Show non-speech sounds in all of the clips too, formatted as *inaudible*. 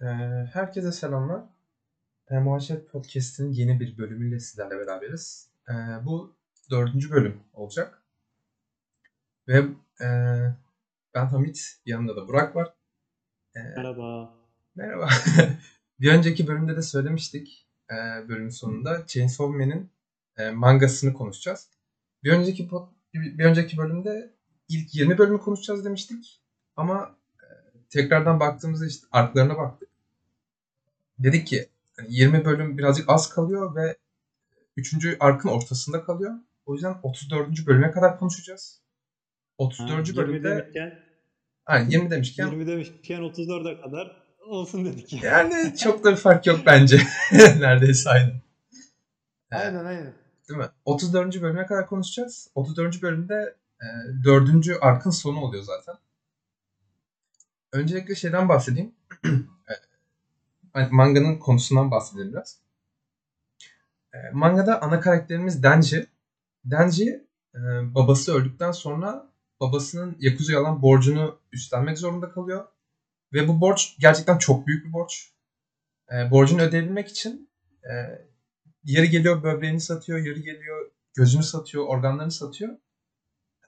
Ee, herkese selamlar. Ee, Muhaşet Podcast'in yeni bir bölümüyle sizlerle beraberiz. Ee, bu dördüncü bölüm olacak. Ve e, ben Hamit, yanımda da Burak var. Merhaba. merhaba. *laughs* bir önceki bölümde de söylemiştik, bölümün sonunda Chainsaw Man'in e, mangasını konuşacağız. Bir önceki pod- bir önceki bölümde ilk 20 bölümü konuşacağız demiştik. Ama tekrardan baktığımızda işte arklarına baktık. Dedik ki hani 20 bölüm birazcık az kalıyor ve 3. arkın ortasında kalıyor. O yüzden 34. bölüme kadar konuşacağız. 34. Ha, 20 bölümde demişken, yani 20 demişken 20 demişken 34'e kadar olsun dedik. *laughs* yani çok da bir fark yok bence. *laughs* Neredeyse aynı. Aynen aynen. Değil mi? 34. bölüme kadar konuşacağız. 34. bölümde e, 4. arkın sonu oluyor zaten. Öncelikle şeyden bahsedeyim. *clears throat* Manganın konusundan bahsedelim biraz. E, mangada ana karakterimiz Denji. Denji e, babası öldükten sonra babasının Yakuza'ya alan borcunu üstlenmek zorunda kalıyor. Ve bu borç gerçekten çok büyük bir borç. E, borcunu ödeyebilmek için e, yeri geliyor böbreğini satıyor, yeri geliyor gözünü satıyor, organlarını satıyor.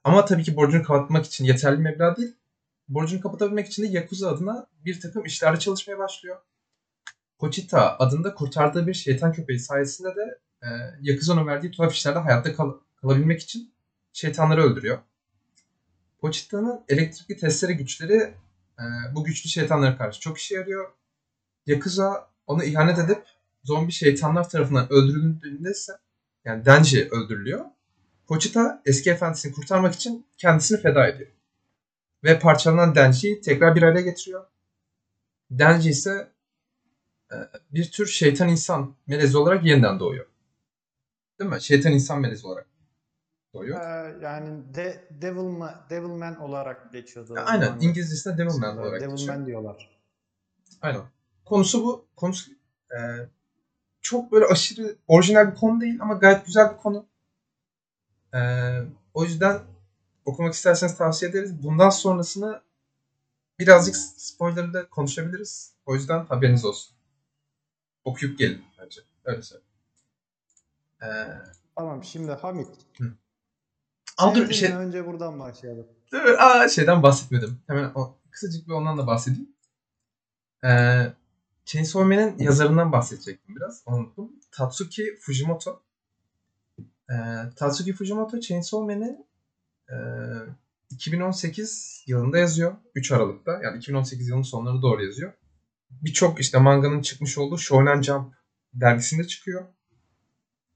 Ama tabii ki borcunu kapatmak için yeterli meblağ değil. Borcunu kapatabilmek için de Yakuza adına bir takım işlerde çalışmaya başlıyor. Pochita adında kurtardığı bir şeytan köpeği sayesinde de e, Yakuza'nın verdiği tuhaf işlerde hayatta kal- kalabilmek için şeytanları öldürüyor. Pochita'nın elektrikli testere güçleri e, bu güçlü şeytanlara karşı çok işe yarıyor. Yakuza onu ihanet edip zombi şeytanlar tarafından öldürüldüğünde ise yani Denji öldürülüyor. Pochita eski efendisini kurtarmak için kendisini feda ediyor. Ve parçalanan Denji'yi tekrar bir araya getiriyor. Denji ise e, bir tür şeytan insan melezi olarak yeniden doğuyor. Değil mi? Şeytan insan melezi olarak doğuyor. Ee, yani de, Devilman, Devilman olarak geçiyordu. Ya Aynen. Manga İngilizcesinde Devilman isimleri. olarak geçiyor. Devilman diyorlar. Aynen. Konusu bu. Konusu e, çok böyle aşırı orijinal bir konu değil ama gayet güzel bir konu. E, o yüzden okumak isterseniz tavsiye ederiz. Bundan sonrasını birazcık spoilerlı konuşabiliriz. O yüzden haberiniz olsun. Okuyup gelin bence. Öyle söyleyeyim. E, Tamam şimdi Hamit. Al dur şey, önce buradan başlayalım. dur, aa, şeyden bahsetmedim. Hemen o, kısacık bir ondan da bahsedeyim. Ee, Chainsaw Man'in yazarından bahsedecektim biraz. Unuttum. Tatsuki Fujimoto. Ee, Tatsuki Fujimoto Chainsaw Man'i 2018 yılında yazıyor. 3 Aralık'ta. Yani 2018 yılının sonlarına doğru yazıyor. Birçok işte manganın çıkmış olduğu Shonen Jump dergisinde çıkıyor.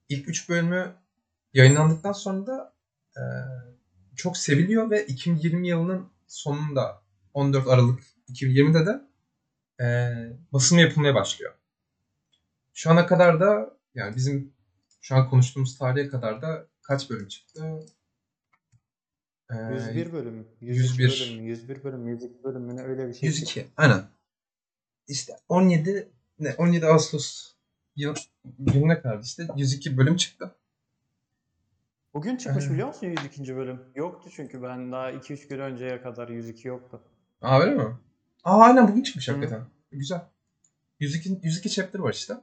İlk 3 bölümü yayınlandıktan sonra da e, çok seviliyor ve 2020 yılının sonunda 14 Aralık 2020'de de e, basımı yapılmaya başlıyor. Şu ana kadar da yani bizim şu an konuştuğumuz tarihe kadar da kaç bölüm çıktı? E, 101 bölüm. 101. 101 bölüm. 101 bölüm. 102 bölüm ne öyle bir şey. 102. Aynen. İşte 17 ne 17 Ağustos yıl gününe kadar işte 102 bölüm çıktı. Bugün çıkmış Ee. biliyor musun 102. bölüm? Yoktu çünkü ben daha 2-3 gün önceye kadar 102 yoktu. Aa öyle mi? Aa aynen bugün çıkmış Hı. hakikaten. Güzel. 102 102 chapter var işte.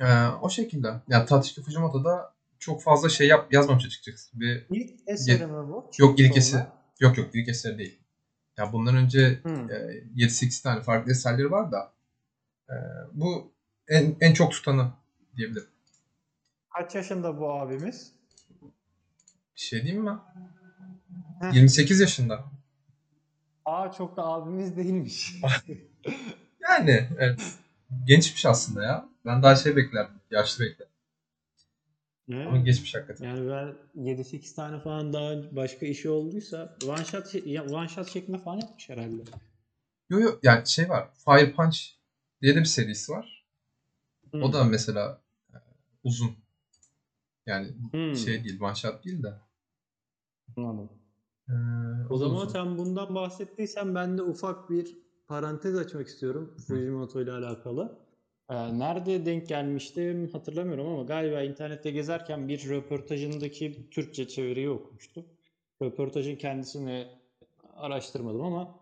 Ee, o şekilde. Ya Tatsuki Fujimoto da çok fazla şey yap yazmamış açıkçası. Bir İlk eseri mi bu? Yok, ilk eseri. yok yok ilk eseri değil. Ya bundan önce Hı. e, 7-8 tane farklı eserleri var da e, bu en, en çok tutanı diyebilirim. Kaç yaşında bu abimiz? Bir şey diyeyim mi? Heh. 28 yaşında. Aa çok da abimiz değilmiş. *laughs* Yani evet. Gençmiş aslında ya. Ben daha şey beklerdim. Yaşlı beklerdim. Ama Ne? geçmiş hakikaten. Yani ben 7-8 tane falan daha başka işi olduysa one shot, one shot şeklinde falan yapmış herhalde. Yo yo yani şey var. Fire Punch diye de bir serisi var. Hmm. O da mesela e, uzun. Yani Hmm. şey değil, one shot değil de. Anladım. e, O zaman uzun. sen bundan bahsettiysen ben de ufak bir parantez açmak istiyorum Fujimoto ile alakalı. Nerede denk gelmiştim hatırlamıyorum ama galiba internette gezerken bir röportajındaki Türkçe çeviriyi okumuştum. Röportajın kendisini araştırmadım ama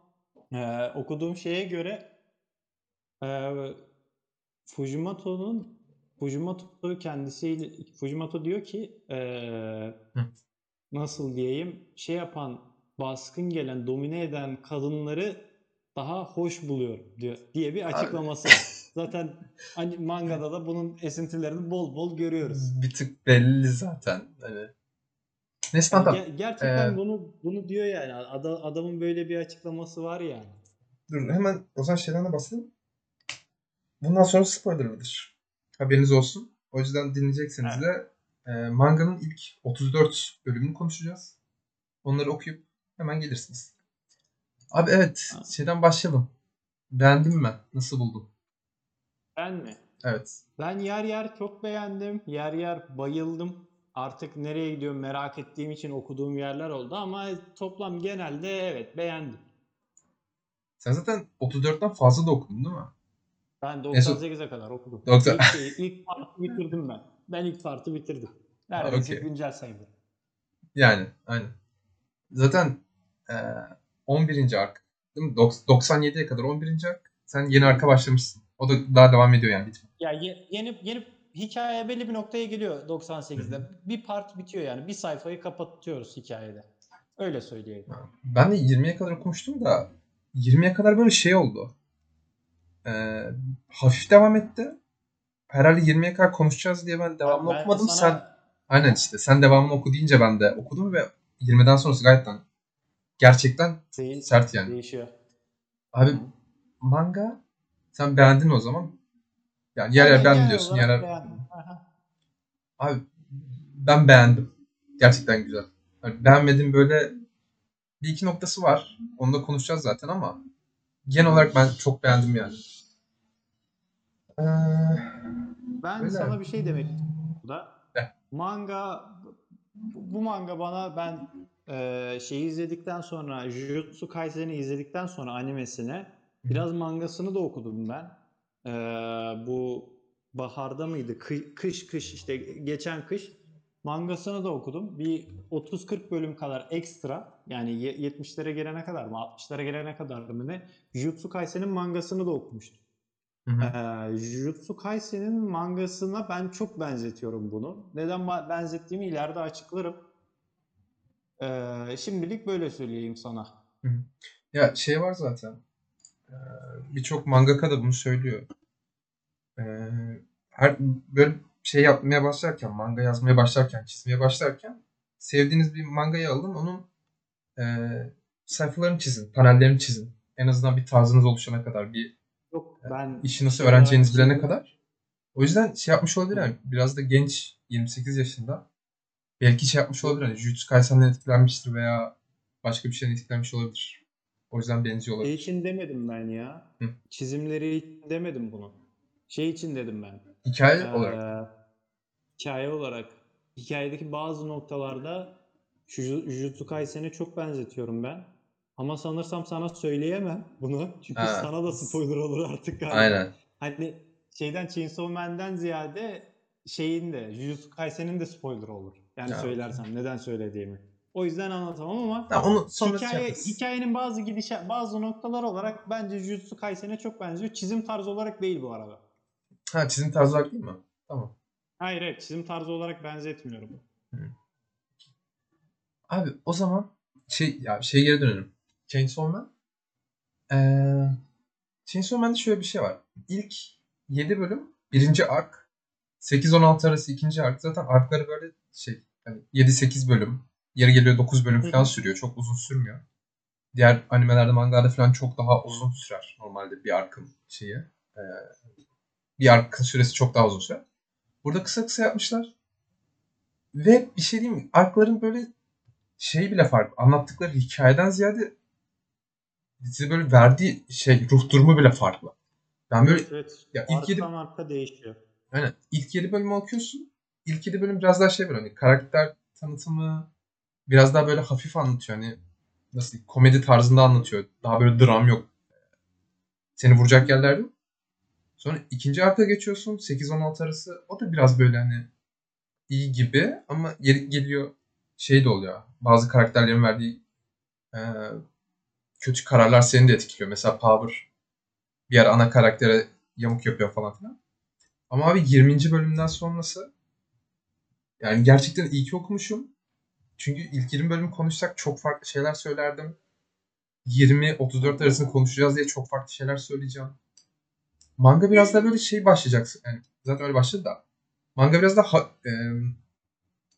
e, okuduğum şeye göre Ee, Fujimoto'nun Fujimoto kendisiyle Fujimoto diyor ki Hı. nasıl diyeyim şey yapan baskın gelen domine eden kadınları daha hoş buluyorum diyor diye bir açıklaması var. Zaten hani mangada da bunun esintilerini bol bol görüyoruz. Bir tık belli zaten. Hani. Neyse Yani tamam. ge- gerçekten Ee, bunu bunu diyor yani. Ada- adamın böyle bir açıklaması var yani. Dur hemen o zaman şeyden de. Bundan sonra spoiler'lıdır. Haberiniz olsun. O yüzden dinleyecekseniz de e, manganın ilk 34 bölümünü konuşacağız. Onları okuyup hemen gelirsiniz. Abi evet Ha. şeyden başlayalım. Beğendin mi? Nasıl buldun? Ben mi? Evet. Ben yer yer çok beğendim. Yer yer bayıldım. Artık nereye gidiyorum merak ettiğim için okuduğum yerler oldu ama toplam genelde evet beğendim. Sen zaten 34'ten fazla da okudun değil mi? Ben En son- 98'e kadar okudum. 90 İlk, şeyi, ilk partı bitirdim ben. Ben ilk partı bitirdim. Neredeyse okey. güncel sayılır. Yani aynen. Zaten e, 11. ark değil mi? Dok- 97'ye kadar 11. ark. Sen yeni arka başlamışsın. O da daha devam ediyor yani bitmiyor. Ya ye- yeni yeni hikaye belli bir noktaya geliyor 98'de. Bir part bitiyor yani. Bir sayfayı kapatıyoruz hikayede. Öyle söyleyeyim. Ben de 20'ye kadar okumuştum da 20'ye kadar böyle şey oldu. Ee, hafif devam etti. Herhalde 20'ye kadar konuşacağız diye ben devamını Ben okumadım. sana- Sen aynen işte sen devamını oku deyince ben de okudum ve 20'den sonrası gayet gerçekten Değil- sert yani. değişiyor. Abi Hı. manga sen beğendin o zaman. Yani yer yer Ben beğendim diyorsun. Yer yer... Abi ben beğendim. Gerçekten güzel. Yani beğenmedim böyle bir iki noktası var. Onu da konuşacağız zaten ama genel olarak ben çok beğendim yani. Ee, Ben Öyle. sana bir şey demek burada. De. Manga bu manga bana ben e, şeyi izledikten sonra Jujutsu Kaisen'i izledikten sonra animesine biraz mangasını da okudum ben. E, bu baharda mıydı? Kı- kış kış işte geçen kış mangasını da okudum. Bir 30-40 bölüm kadar ekstra yani ye- 70'lere gelene kadar mı 60'lara gelene kadar mı ne? Jujutsu Kaisen'in mangasını da okumuştum. hı hı. Ee, Jujutsu Kaisen'in mangasına ben çok benzetiyorum bunu. Neden benzettiğimi ileride açıklarım. Ee, şimdilik böyle söyleyeyim sana. Ya şey var zaten. Ee, Birçok mangaka da bunu söylüyor. Ee, her böyle şey yapmaya başlarken, manga yazmaya başlarken, çizmeye başlarken sevdiğiniz bir mangayı alın, onun e, sayfalarını çizin, panellerini çizin. En azından bir tarzınız oluşana kadar, bir Yok ben işi nasıl şey öğreneceğinizi bilene kadar. O yüzden şey yapmış olabilir yani biraz da genç 28 yaşında belki şey yapmış olabilir hani Jujutsu Kaisen'den etkilenmiştir veya başka bir şeyden etkilenmiş olabilir. O yüzden benziyor Şey olabilir. için demedim ben ya. Hı. Çizimleri için demedim bunu. Şey için dedim ben. Hikaye Ee, olarak. hikaye olarak hikayedeki bazı noktalarda Juju- Jujutsu Kaisen'e çok benzetiyorum ben. Ama sanırsam sana söyleyemem bunu. *laughs* Çünkü Ha. sana da spoiler olur artık galiba. Aynen. Hani şeyden Chainsaw Man'den ziyade şeyin de Jujutsu Kaisen'in de spoiler olur. Yani Ya. söylersem neden söylediğimi. O yüzden anlatamam ama Tamam, onu sonra hikaye, hikayenin bazı gidişe bazı noktalar olarak bence Jujutsu Kaisen'e çok benziyor. Çizim tarzı olarak değil bu arada. Ha çizim tarzı olarak değil mi? Tamam. Hayır evet çizim tarzı olarak benzetmiyorum. Abi o zaman şey ya şey geri dönelim. Chainsaw Man. Ee, Chainsaw Man'de şöyle bir şey var. İlk 7 bölüm birinci ark. 8-16 arası ikinci ark. Zaten arkları böyle şey hani 7-8 bölüm. Yeri geliyor 9 bölüm falan sürüyor. Çok uzun sürmüyor. Diğer animelerde, mangalarda falan çok daha uzun sürer normalde bir arkın şeyi. Ee, bir arkın süresi çok daha uzun sürer. Burada kısa kısa yapmışlar. Ve bir şey diyeyim mi? Arkların böyle şey bile farklı. Anlattıkları hikayeden ziyade size böyle verdiği şey ruh durumu bile farklı. Ben böyle Evet, evet. ya ilk yedi, arka değişiyor. aynen, ilk 7 bölümü okuyorsun. İlk 7 bölüm biraz daha şey böyle hani karakter tanıtımı biraz daha böyle hafif anlatıyor. Hani nasıl komedi tarzında anlatıyor. Daha böyle dram yok. Seni vuracak yerler yok. Sonra ikinci arka geçiyorsun. 8-16 arası. O da biraz böyle hani iyi gibi ama yeri geliyor şey de oluyor. Bazı karakterlerin verdiği e, kötü kararlar seni de etkiliyor. Mesela Power bir ara ana karaktere yamuk yapıyor falan filan. Ama abi 20. bölümden sonrası yani gerçekten iyi ki okumuşum. Çünkü ilk 20 bölüm konuşsak çok farklı şeyler söylerdim. 20-34 arasında konuşacağız diye çok farklı şeyler söyleyeceğim. Manga biraz daha böyle şey başlayacaksın. Yani zaten öyle başladı da. Manga biraz daha ha- e,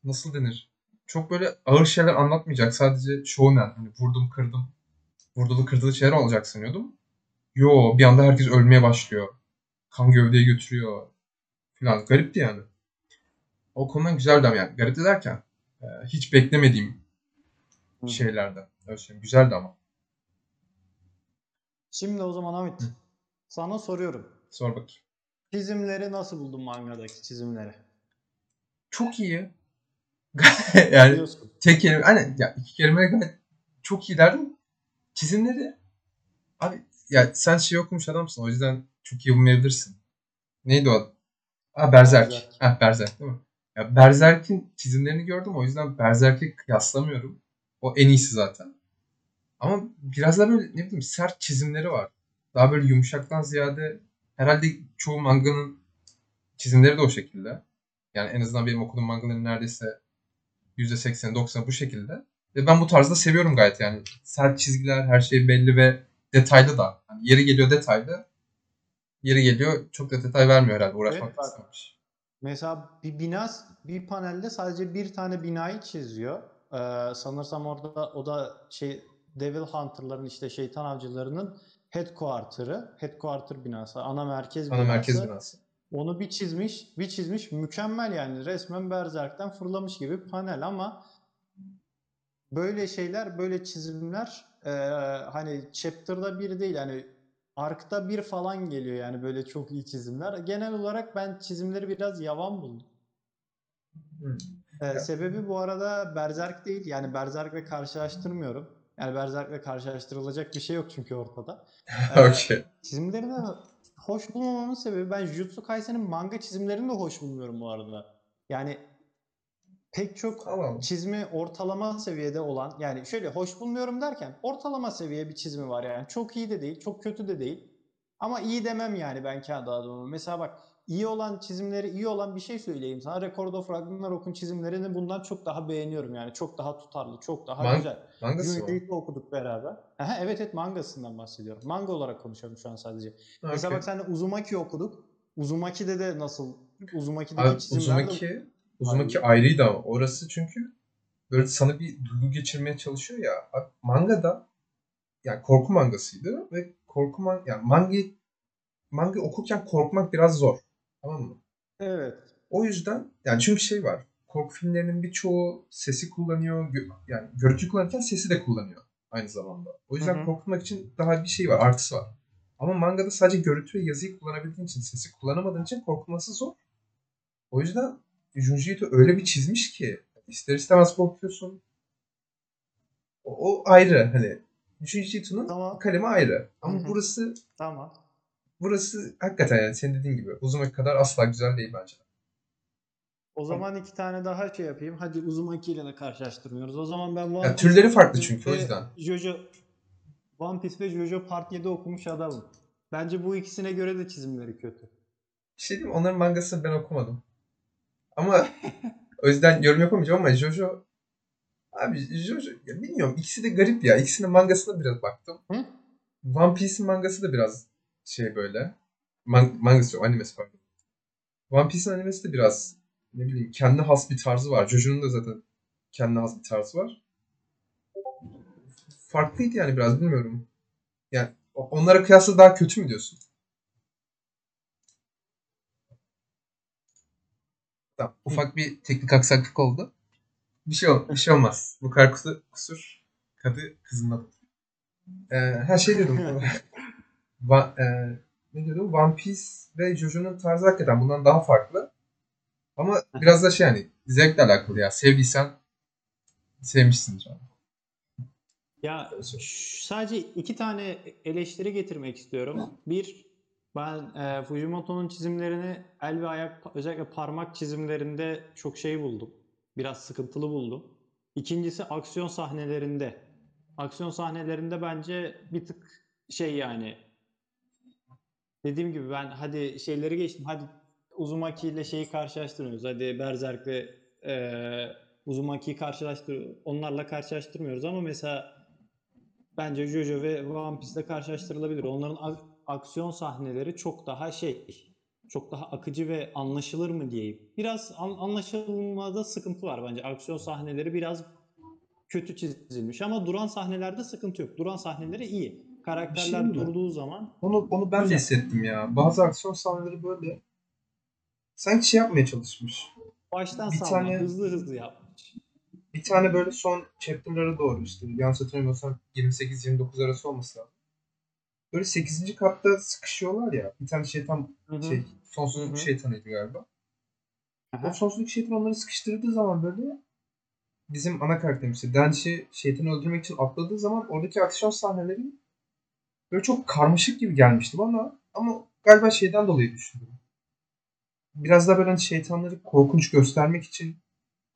nasıl denir? Çok böyle ağır şeyler anlatmayacak. Sadece shonen. Hani vurdum kırdım. Vurdulu kırdılı şeyler olacak sanıyordum. Yo bir anda herkes ölmeye başlıyor. Kan gövdeye götürüyor. Falan. Garipti yani. O konudan güzeldi ama yani. Garipti derken e, hiç beklemediğim Hı. şeylerden. Öyle söyleyeyim. Güzeldi ama. Şimdi o zaman Hamit sana soruyorum. Sor bakayım. Çizimleri nasıl buldun mangadaki çizimleri? Çok iyi. *laughs* yani Biliyorsun. tek kelime, hani ya iki kelime gayet çok iyi derdim. Çizimleri abi ya sen şey okumuş adamsın o yüzden çok iyi bulmayabilirsin. Neydi o? Ha Berserk. Berserk. Ha Berserk değil mi? Ya Berserk'in çizimlerini gördüm o yüzden Berserk'e kıyaslamıyorum. O en iyisi zaten. Ama biraz da böyle ne bileyim sert çizimleri var. Daha böyle yumuşaktan ziyade herhalde çoğu manganın çizimleri de o şekilde. Yani en azından benim okuduğum mangaların neredeyse %80 90 bu şekilde. Ve ben bu tarzda seviyorum gayet yani. Sert çizgiler, her şey belli ve detaylı da. Hani yeri geliyor detaylı. Yeri geliyor çok da detay vermiyor herhalde. Uğraşmak Evet, bak. Mesela bir bina bir panelde sadece bir tane binayı çiziyor. Ee, sanırsam orada o da şey Devil Hunter'ların işte şeytan avcılarının headquarter'ı, headquarter binası, ana merkez Ana binası. merkez binası. Onu bir çizmiş, bir çizmiş. Mükemmel yani. Resmen Berserk'ten fırlamış gibi panel ama böyle şeyler, böyle çizimler eee, hani chapter'da bir değil yani arkta bir falan geliyor yani böyle çok iyi çizimler. Genel olarak ben çizimleri biraz yavan buldum. Ee, sebebi bu arada Berserk değil. Yani Berserk'le karşılaştırmıyorum. Yani Berserk'le karşılaştırılacak bir şey yok çünkü ortada. *laughs* Ee, Okey. Çizimlerini hoş bulmamamın sebebi ben Jujutsu Kaisen'in manga çizimlerini de hoş bulmuyorum bu arada. Yani pek çok Tamam. çizimi ortalama seviyede olan yani şöyle hoş bulmuyorum derken ortalama seviye bir çizimi var yani. Çok iyi de değil, çok kötü de değil. Ama iyi demem yani ben kendi adıma. Mesela bak iyi olan çizimleri iyi olan bir şey söyleyeyim sana. Record of Ragnarok'un çizimlerini bundan çok daha beğeniyorum yani. Çok daha tutarlı, çok daha Man- güzel. Mangası mı? Okuduk beraber. Aha, evet evet mangasından bahsediyorum. Manga olarak konuşuyorum şu an sadece. Mesela Okey. bak sen de Uzumaki okuduk. Uzumaki'de de nasıl? Uzumaki'deki Abi çizimler de Uzumaki, Uzumaki ayrıydı ama orası çünkü böyle sana bir duygu geçirmeye çalışıyor ya. Mangada yani korku mangasıydı ve korku man yani manga manga okurken korkmak biraz zor. Tamam mı? Evet. O yüzden yani çünkü şey var. Korku filmlerinin birçoğu sesi kullanıyor. gö- yani görüntü kullanırken sesi de kullanıyor aynı zamanda. O yüzden Hı hı. korkutmak için daha bir şey var, artısı var. Ama mangada sadece görüntü ve yazıyı kullanabildiğin için, sesi kullanamadığın için korkutması zor. O yüzden Junji Ito öyle bir çizmiş ki ister istemez korkuyorsun. O, o ayrı hani. Junji Ito'nun Tamam. kalemi ayrı. Ama Hı hı. burası Tamam. burası hakikaten yani senin dediğin gibi Uzumaki kadar asla güzel değil bence. O zaman iki tane daha şey yapayım. Hadi Uzumaki ile de karşılaştırmıyoruz. O zaman ben One Ya Piece türleri farklı çünkü o yüzden. Jojo One Piece ve Jojo Part 7 okumuş adamım. Bence bu ikisine göre de çizimleri kötü. Bir şey diyeyim onların mangasını ben okumadım. Ama o yüzden yorum yapamayacağım ama Jojo abi Jojo ya bilmiyorum ikisi de garip ya. İkisinin mangasına biraz baktım. Hı? One Piece'in mangası da biraz şey böyle. Man mangası yok animesi pardon. One Piece'in animesi de biraz ne bileyim kendi has bir tarzı var. Jojo'nun da zaten kendi has bir tarzı var. Farklıydı yani biraz bilmiyorum. Yani onlara kıyasla daha kötü mü diyorsun? Tamam. Ufak bir teknik aksaklık oldu. Bir şey ol- bir şey olmaz. Bu kadar kusur, kusur kadı kızın adı. Ee, her şey diyordum. *laughs* Va- e, ne diyordum? One Piece ve Jojo'nun tarzı hakikaten bundan daha farklı. Ama biraz da şey yani zevkle alakalı ya. Sevdiysen sevmişsin canım. Ya sadece iki tane eleştiri getirmek istiyorum. Bir, ben e, Fujimoto'nun çizimlerini el ve ayak özellikle parmak çizimlerinde çok şey buldum. Biraz sıkıntılı buldum. İkincisi aksiyon sahnelerinde. Aksiyon sahnelerinde bence bir tık şey yani dediğim gibi ben hadi şeyleri geçtim. Hadi Uzumaki ile şeyi karşılaştırmıyoruz. Hadi Berserk'le eee Uzumaki'yi karşılaştır onlarla karşılaştırmıyoruz ama mesela bence Jojo ve One Piece'le karşılaştırılabilir. Onların aksiyon sahneleri çok daha şey, çok daha akıcı ve anlaşılır mı diyeyim. Biraz an- anlaşılmada sıkıntı var bence. Aksiyon sahneleri biraz kötü çizilmiş ama duran sahnelerde sıkıntı yok. Duran sahneleri iyi. Karakterler mi? durduğu zaman Onu, onu ben de hissettim ya. Bazı aksiyon sahneleri böyle sanki şey yapmaya çalışmış. baştan Bir tane- hızlı hızlı yapmış. Bir tane böyle son chapter'lara doğru işte yanlış hatırlamıyorsam 28-29 arası olması lazım. Böyle 8. katta sıkışıyorlar ya. Bir tane şeytan Hı hı. şey sonsuzluk Hı hı. şeytanıydı galiba. Aha. O sonsuzluk şeytan onları sıkıştırdığı zaman böyle bizim ana karakterimiz işte Denshi şeytanı öldürmek için atladığı zaman oradaki aksiyon sahneleri böyle çok karmaşık gibi gelmişti bana ama galiba şeyden dolayı düşündüm. Biraz da böyle hani şeytanları korkunç göstermek için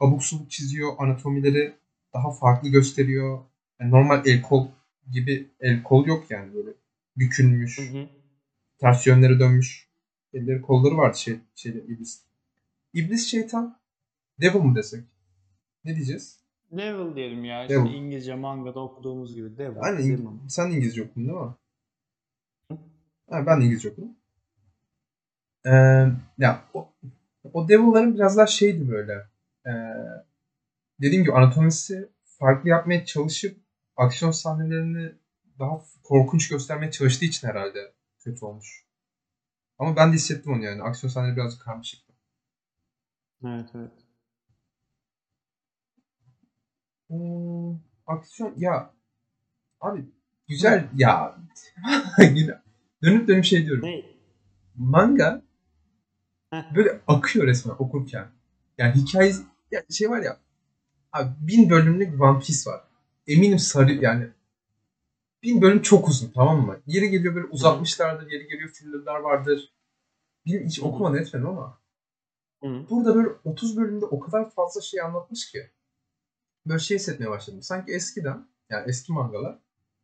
abuk subuk çiziyor, anatomileri daha farklı gösteriyor. Yani normal el kol gibi el kol yok yani böyle bükülmüş, Hı hı. ters yönlere dönmüş elleri kolları vardı şey, şeyde iblis. İblis şeytan devil mı desek? Ne diyeceğiz? Devil diyelim ya. Devil. Şimdi İngilizce mangada okuduğumuz gibi Devil. Aynen. İng- sen İngilizce okudun değil mi? Hı. Ha, ben de İngilizce okudum. Ee, ya o, o Devil'ların biraz daha şeydi böyle. Ee, dediğim gibi anatomisi farklı yapmaya çalışıp aksiyon sahnelerini daha korkunç göstermeye çalıştığı için herhalde kötü olmuş. Ama ben de hissettim onu yani. Aksiyon sahneleri biraz karmaşıktı. Evet evet. Hmm, aksiyon ya abi güzel ya *laughs* dönüp dönüp şey diyorum. Ne? Manga böyle akıyor resmen okurken. Yani hikaye ya şey var ya abi bin bölümlük One Piece var. Eminim sarı yani bin bölüm çok uzun tamam mı? Yeri geliyor böyle uzatmışlardır, yeri geliyor fillerler vardır. Bir hiç okumadım etmedim ama Hı. burada böyle 30 bölümde o kadar fazla şey anlatmış ki. Böyle şey hissetmeye başladım. Sanki eskiden yani eski mangalar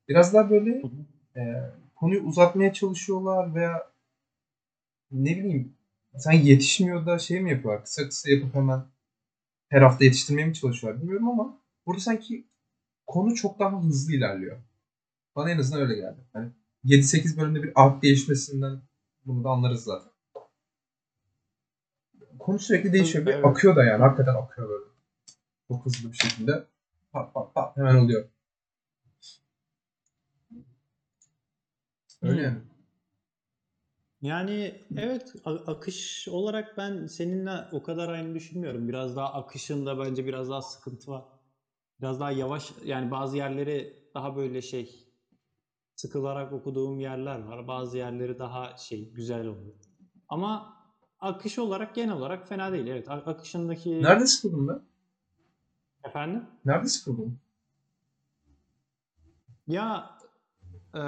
biraz daha böyle hı. e, konuyu uzatmaya çalışıyorlar veya ne bileyim sanki yetişmiyor da şey mi yapıyorlar? Kısa kısa yapıp hemen her hafta yetiştirmeye mi çalışıyorlar bilmiyorum ama burada sanki konu çok daha hızlı ilerliyor. Bana en azından öyle geldi. Hani 7-8 bölümde bir ark değişmesinden bunu da anlarız zaten. Konu sürekli değişiyor ve Evet. akıyor da yani. Hakikaten akıyor böyle. Çok hızlı bir şekilde. Pat pat pat hemen oluyor. Öyle Hmm. yani. Yani evet akış olarak ben seninle o kadar aynı düşünmüyorum. Biraz daha akışında bence biraz daha sıkıntı var. Biraz daha yavaş yani bazı yerleri daha böyle şey sıkılarak okuduğum yerler var. Bazı yerleri daha şey güzel oluyor. Ama akış olarak genel olarak fena değil. Evet akışındaki Nerede sıkıldın ben? efendim Nerede sıkıldın? Ya e,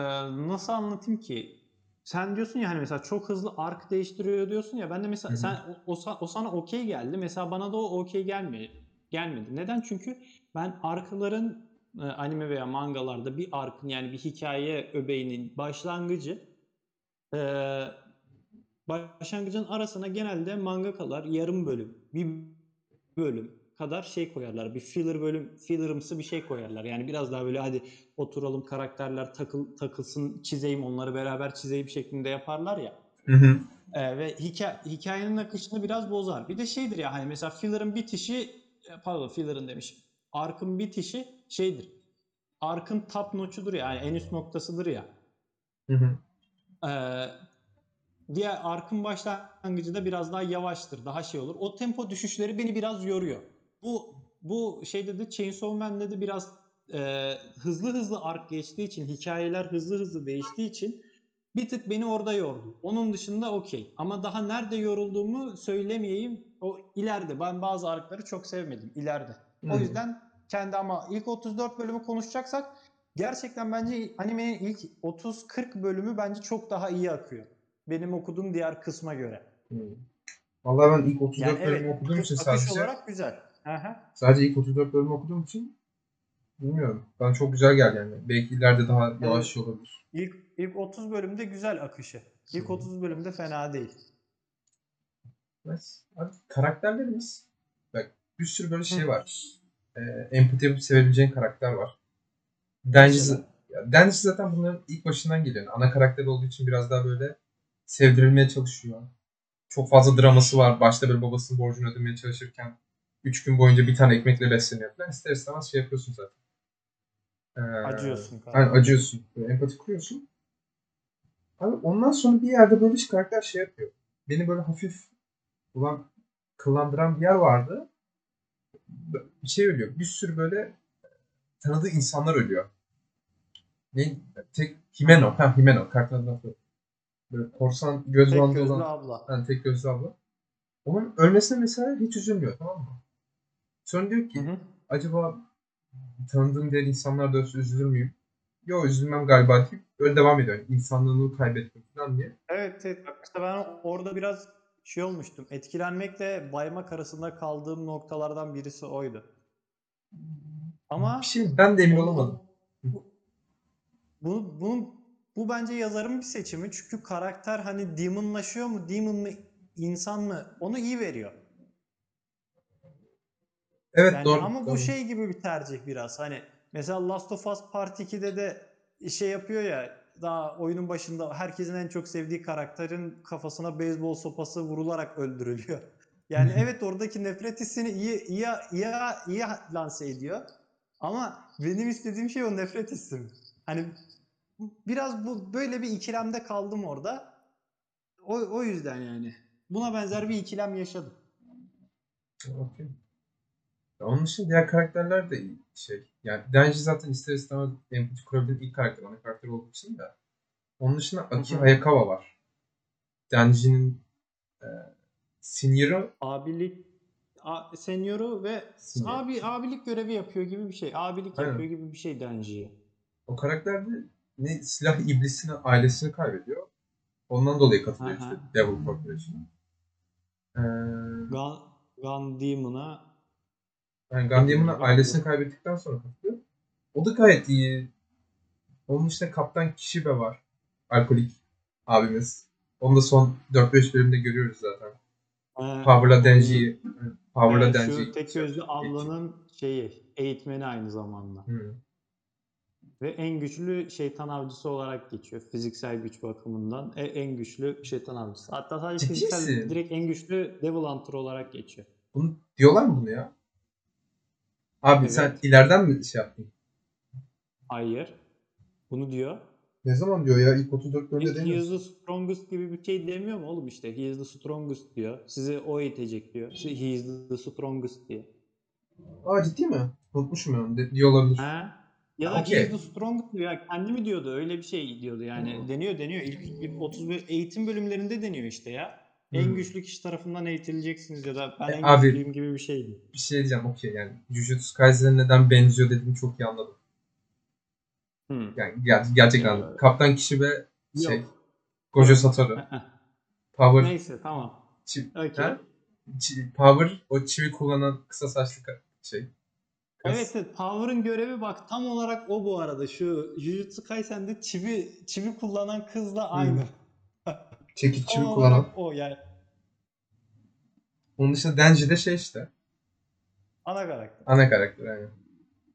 nasıl anlatayım ki? Sen diyorsun ya hani mesela çok hızlı ark değiştiriyor diyorsun ya ben de mesela Hı hı. sen o, o, o sana okey geldi. Mesela bana da o okey gelmedi. Gelmedi. Neden? Çünkü ben arkların e, anime veya mangalarda bir arkın yani bir hikaye öbeğinin başlangıcı e, başlangıcın arasına genelde mangakalar yarım bölüm, bir bölüm kadar şey koyarlar. Bir filler bölüm, fillerımsı bir şey koyarlar. Yani biraz daha böyle hadi oturalım karakterler takıl, takılsın çizeyim onları beraber çizeyim şeklinde yaparlar ya. Hı hı. Ee, ve hikaye, hikayenin akışını biraz bozar. Bir de şeydir ya hani mesela filler'ın bitişi e, pardon filler'ın demişim. Ark'ın bitişi şeydir. Ark'ın top notch'udur ya yani en üst noktasıdır ya. Hı hı. Ee, diğer arkın başlangıcı da biraz daha yavaştır, daha şey olur. O tempo düşüşleri beni biraz yoruyor. Bu bu şeyde de Chainsaw Man'de de biraz e, hızlı hızlı ark geçtiği için, hikayeler hızlı hızlı değiştiği için bir tık beni orada yordu. Onun dışında okey. Ama daha nerede yorulduğumu söylemeyeyim. O ileride. Ben bazı arkları çok sevmedim. ileride. O Hmm. yüzden kendi ama ilk 34 bölümü konuşacaksak gerçekten bence animenin ilk 30-40 bölümü bence çok daha iyi akıyor. Benim okuduğum diğer kısma göre. Hı. Vallahi ben ilk 34 Yani bölümü evet okuduğum akış, için akış sadece olarak güzel. Aha. sadece ilk 34 bölümü okuduğum için bilmiyorum. Ben çok güzel geldi yani. Belki ileride daha yavaş olabilir. İlk, ilk 30 bölümde güzel akışı. İlk Sonra- 30 bölümde fena değil. Evet. Abi, karakterlerimiz bak bir sürü böyle şey var. Ee, empati yapıp sevebileceğin karakter var. Ya Denji zaten bunların ilk başından geliyor. Yani ana karakter olduğu için biraz daha böyle sevdirilmeye çalışıyor. Çok fazla draması var. Başta böyle babasının borcunu ödemeye çalışırken 3 gün boyunca bir tane ekmekle besleniyor falan. İster istemez şey yapıyorsun zaten. Ee, Acıyorsun. Aynen acıyorsun. Böyle empati kuruyorsun. Abi ondan sonra bir yerde böyle bir karakter şey yapıyor. Beni böyle hafif ulan kıllandıran bir yer vardı. Bir şey ölüyor. Bir sürü böyle tanıdığı insanlar ölüyor. Ne? Tek Himeno. Ha Himeno. O. Böyle korsan göz Tek gözlü olan. abla. Yani tek gözlü abla. Onun ölmesine mesela hiç üzülmüyor tamam mı? Sonra diyor ki Hı hı. acaba tanıdığım diğer insanlar da ölse üzülür müyüm? Yok üzülmem galiba deyip öyle devam ediyor. İnsanlığını kaybettim falan diye. Evet, evet. İşte ben orada biraz şey olmuştum. Etkilenmekle baymak arasında kaldığım noktalardan birisi oydu. Ama Bir şey ben de emin olamadım. Bu, bu, bu, bu bence yazarın bir seçimi. Çünkü karakter hani demonlaşıyor mu, demon mı, insan mı onu iyi veriyor. Evet Yani doğru. ama bu doğru. şey gibi bir tercih biraz. Hani mesela Last of Us Part 2'de de şey yapıyor ya daha oyunun başında herkesin en çok sevdiği karakterin kafasına beyzbol sopası vurularak öldürülüyor. Yani evet oradaki nefret hissini iyi iyi iyi iyi lanse ediyor. Ama benim istediğim şey o nefret hissim. Hani biraz bu böyle bir ikilemde kaldım orada. O, o yüzden yani. Buna benzer bir ikilem yaşadım. Okey. Onun dışında diğer karakterler de iyi şey. Yani Denji zaten ister istemez empati kurabilen ilk karakter, ana karakter olduğu için de. Onun dışında Aki Hı hı. Hayakawa var. Denji'nin e, senior'ı abilik a, senyoru ve Senior. abi abilik görevi yapıyor gibi bir şey. Abilik Aynen. yapıyor gibi bir şey Denji'ye. o karakter de ne silah iblisini, ailesini kaybediyor. Ondan dolayı katılıyor Aha. işte Devil Corporation'a. Ee, Gun, Gun Demon'a yani Katılıyor. ailesini kaybettikten sonra katılıyor. O da gayet iyi. Onun dışında Kaptan Kishibe var. Alkolik abimiz. Onu da son 4-5 bölümde görüyoruz zaten. e, Power'la Denji'yi Power'la evet, Denji'yi şu tek gözlü ablanın şeyi eğitmeni aynı zamanda. Hı. Ve en güçlü şeytan avcısı olarak geçiyor. Fiziksel güç bakımından e, en güçlü şeytan avcısı. Hatta sadece Ciddi fiziksel misin? direkt en güçlü Devil Hunter olarak geçiyor. Bunu diyorlar mı bunu ya? Abi Evet. sen ileriden mi şey yaptın? Hayır. Bunu diyor. Ne zaman diyor ya? İlk 34 bölümde He demiyor. is the strongest gibi bir şey demiyor mu oğlum işte? He is the strongest diyor. Sizi o eğitecek diyor. He is the strongest diyor. Aa ciddi mi? Unutmuşum onu. De- diyor olabilir. Ha? Ya da Ha, okey. he is the strongest diyor. Ya kendi mi diyordu? Öyle bir şey diyordu yani. Hmm. Deniyor deniyor. İlk, ilk 30 böl- eğitim bölümlerinde deniyor işte ya. Hmm. En güçlü kişi tarafından eğitileceksiniz ya da ben E, en abi- güçlüyüm gibi bir şeydi. Bir şey diyeceğim okey yani. Jujutsu Kaisen'e neden benziyor dediğini çok iyi anladım. Hmm. Yani ger- gerçekten Ee, Kaptan Kishibe şey Yok. Gojo Satoru. Power Neyse tamam. çi-? Çi- Power o çivi kullanan kısa saçlı şey. Kız. Evet, evet Power'ın görevi bak tam olarak o bu arada. Şu Jujutsu Kaisen'de çivi çivi kullanan kızla aynı. Çekiç Çivi olarak kullanan. o yani Onun dışında Denji de şey işte. ana karakter. Ana karakter yani.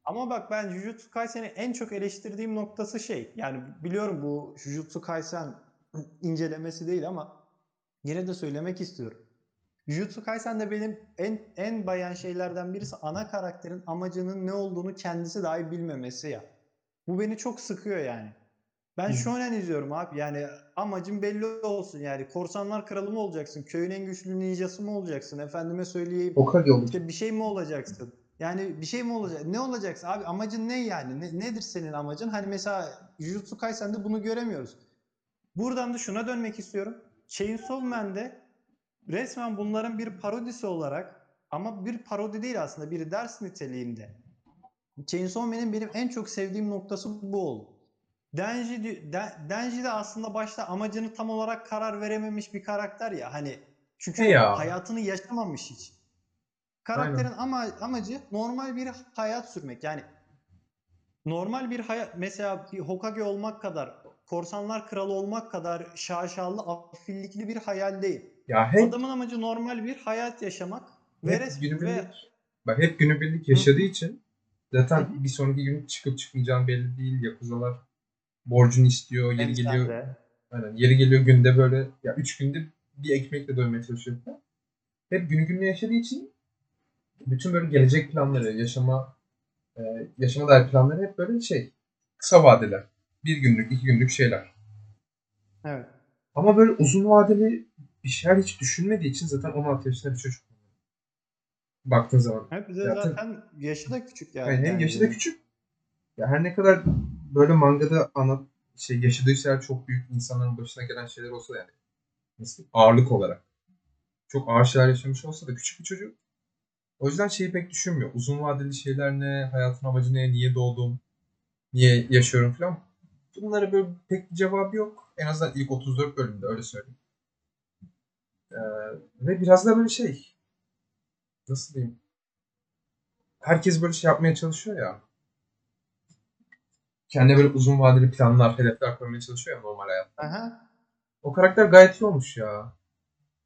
Ama bak ben Jujutsu Kaisen'i en çok eleştirdiğim noktası şey. Yani biliyorum bu Jujutsu Kaisen *clears throat* incelemesi değil ama yine de söylemek istiyorum. Jujutsu Kaisen'de benim en en bayan şeylerden birisi ana karakterin amacının ne olduğunu kendisi dahi bilmemesi ya. Bu beni çok sıkıyor yani. Ben Hı. shonen izliyorum abi. Yani amacın belli olsun yani. Korsanlar kralı mı olacaksın? Köyün en güçlü ninjası mı olacaksın? Efendime söyleyeyim. Hokage olur. İşte bir şey mi olacaksın? Yani bir şey mi olacak? Ne olacaksın? Abi amacın ne yani? Ne- nedir senin amacın? Hani mesela Jujutsu Kaisen'de bunu göremiyoruz. Buradan da şuna dönmek istiyorum. Chainsaw Man'de resmen bunların bir parodisi olarak ama bir parodi değil aslında bir ders niteliğinde. Chainsaw Man'in benim en çok sevdiğim noktası bu oldu. Denji, Denji de aslında başta amacını tam olarak karar verememiş bir karakter ya. Hani çünkü He ya. hayatını yaşamamış hiç. Karakterin ama amacı normal bir hayat sürmek. Yani normal bir hayat mesela bir Hokage olmak kadar korsanlar kralı olmak kadar şaşalı, afillikli bir hayal değil. Ya hep, Adamın amacı normal bir hayat yaşamak ve, hep res- günübirlik, ve bak hep günübirlik yaşadığı için zaten bir sonraki gün çıkıp çıkmayacağın belli değil. Yakuzalar borcunu istiyor, yeri Hem geliyor de. Aynen. Yeri geliyor günde böyle ya üç günde bir ekmekle doymaya çalışıyor. Hep günü gününe yaşadığı için bütün böyle gelecek planları, yaşama e, yaşama dair planları hep böyle şey kısa vadeler. Bir günlük, iki günlük şeyler. Evet. Ama böyle uzun vadeli bir şeyler hiç düşünmediği için zaten 16 yaşında bir çocuk. Baktığın zaman. Hep de Ya zaten yaşı da küçük yani. Yani hem Yani yaşı da küçük. Ya her ne kadar böyle mangada ana şey yaşadığı şeyler çok büyük insanların başına gelen şeyler olsa yani nasıl ağırlık olarak çok ağır şeyler yaşamış olsa da küçük bir çocuk. O yüzden şeyi pek düşünmüyor. Uzun vadeli şeyler ne, hayatın amacı ne, niye doğdum, niye yaşıyorum falan. Bunlara böyle pek bir cevabı yok. En azından ilk 34 bölümde öyle söyleyeyim. Ee, ve biraz da böyle şey nasıl diyeyim herkes böyle şey yapmaya çalışıyor ya. Kendine böyle uzun vadeli planlar, hedefler koymaya çalışıyor ya normal hayat. Aha. O karakter gayet iyi olmuş ya.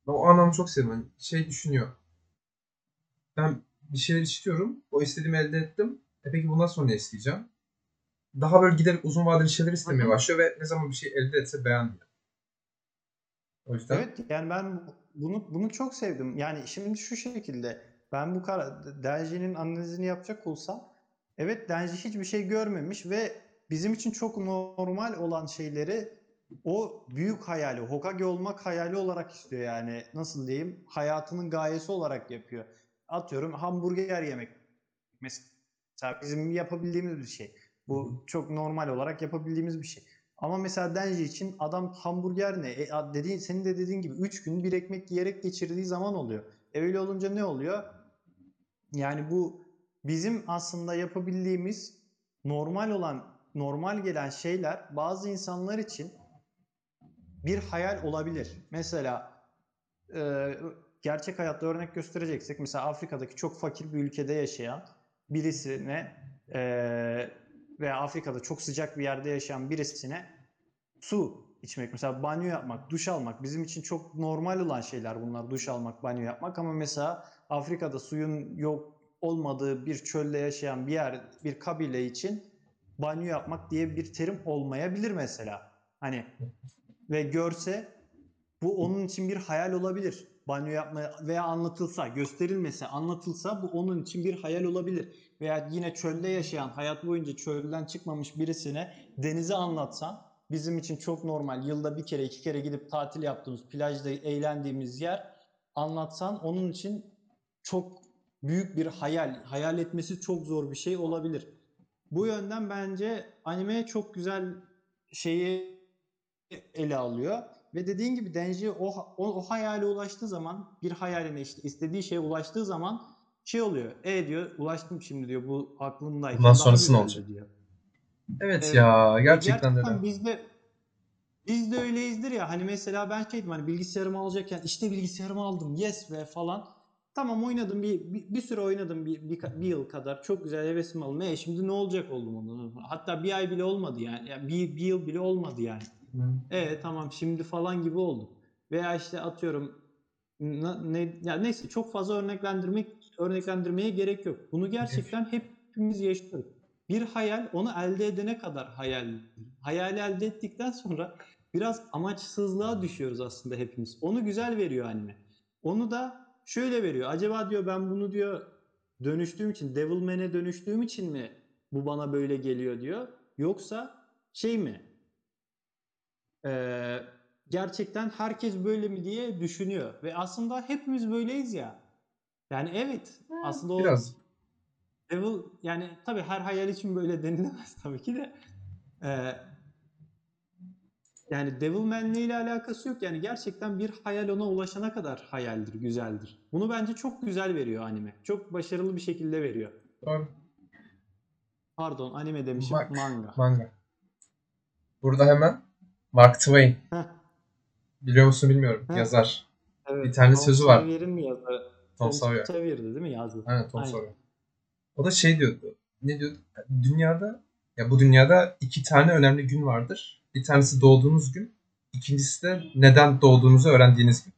Ben o anlamı çok sevdim. Hani şey düşünüyor. Ben bir şeyler istiyorum. O istediğimi elde ettim. E peki bundan sonra ne isteyeceğim? Daha böyle giderek uzun vadeli şeyler istemeye Hı hı. başlıyor ve ne zaman bir şey elde etse beğenmiyor. O yüzden Evet yani ben bunu bunu çok sevdim. Yani şimdi şu şekilde ben bu kara Denji'nin analizini yapacak olsam evet Denji hiçbir şey görmemiş ve bizim için çok normal olan şeyleri o büyük hayali, Hokage olmak hayali olarak istiyor yani. Nasıl diyeyim? Hayatının gayesi olarak yapıyor. Atıyorum hamburger yemek. Mesela bizim yapabildiğimiz bir şey. Bu çok normal olarak yapabildiğimiz bir şey. Ama mesela Denji için adam hamburger ne? E, dediğin, senin de dediğin gibi 3 gün bir ekmek yiyerek geçirdiği zaman oluyor. E öyle olunca ne oluyor? Yani bu bizim aslında yapabildiğimiz normal olan, normal gelen şeyler bazı insanlar için bir hayal olabilir. Mesela e, gerçek hayatta örnek göstereceksek mesela Afrika'daki çok fakir bir ülkede yaşayan birisine e, veya Afrika'da çok sıcak bir yerde yaşayan birisine su içmek mesela banyo yapmak, duş almak bizim için çok normal olan şeyler bunlar duş almak, banyo yapmak ama mesela Afrika'da suyun yok olmadığı bir çölde yaşayan bir yer, bir kabile için banyo yapmak diye bir terim olmayabilir mesela. Hani ve görse bu onun için bir hayal olabilir. Banyo yapma veya anlatılsa, gösterilmese, anlatılsa bu onun için bir hayal olabilir. Veya yine çölde yaşayan, hayat boyunca çölden çıkmamış birisine denizi anlatsan bizim için çok normal. Yılda bir kere, iki kere gidip tatil yaptığımız, plajda eğlendiğimiz yer anlatsan onun için çok büyük bir hayal. Hayal etmesi çok zor bir şey olabilir. Bu yönden bence anime çok güzel şeyi ele alıyor. Ve dediğin gibi Denji o, o, o hayale ulaştığı zaman bir hayaline işte istediği şeye ulaştığı zaman şey oluyor. E diyor ulaştım şimdi diyor bu aklımdayken Bundan sonrası ne olacak? diyor. evet Evet. ya Ve gerçekten de biz de biz de öyleyizdir ya hani mesela ben şeydim hani bilgisayarımı alacakken işte bilgisayarımı aldım yes ve falan. Tamam oynadım bir, bir, bir süre oynadım bir, bir, bir yıl kadar çok güzel hevesim aldım. E şimdi ne olacak oldum sonra. Hatta bir ay bile olmadı yani, yani bir, bir yıl bile olmadı yani. E tamam şimdi falan gibi oldu. Veya işte atıyorum ne ya neyse çok fazla örneklendirmek örneklendirmeye gerek yok. Bunu gerçekten hepimiz yaşıyoruz. Bir hayal onu elde edene kadar hayal. Hayali elde ettikten sonra biraz amaçsızlığa düşüyoruz aslında hepimiz. Onu güzel veriyor anime. Onu da şöyle veriyor. Acaba diyor ben bunu diyor dönüştüğüm için Devilman'e dönüştüğüm için mi bu bana böyle geliyor diyor. Yoksa şey mi? Ee, gerçekten herkes böyle mi diye düşünüyor. Ve aslında hepimiz böyleyiz ya. Yani evet aslında o Biraz Devil yani tabii her hayal için böyle denilemez tabii ki de. Ee, yani Devilman'le ile alakası yok. Yani gerçekten bir hayal ona ulaşana kadar hayaldir, güzeldir. Bunu bence çok güzel veriyor anime. Çok başarılı bir şekilde veriyor. doğru. Pardon anime demişim Bak. manga. Manga. Burada hemen Mark Twain. Heh, Biliyor musun bilmiyorum. Heh. Yazar. evet. Bir tane Tom sözü var. Sawyer'in mi yazarı? Tom Tom Sawyer. Sawyer'di değil mi yazdı? Aynen Tom Aynen. Sawyer. O da şey diyordu. Ne diyordu? Dünyada ya bu dünyada iki tane önemli gün vardır. Bir tanesi doğduğunuz gün. ikincisi de neden doğduğunuzu öğrendiğiniz gün.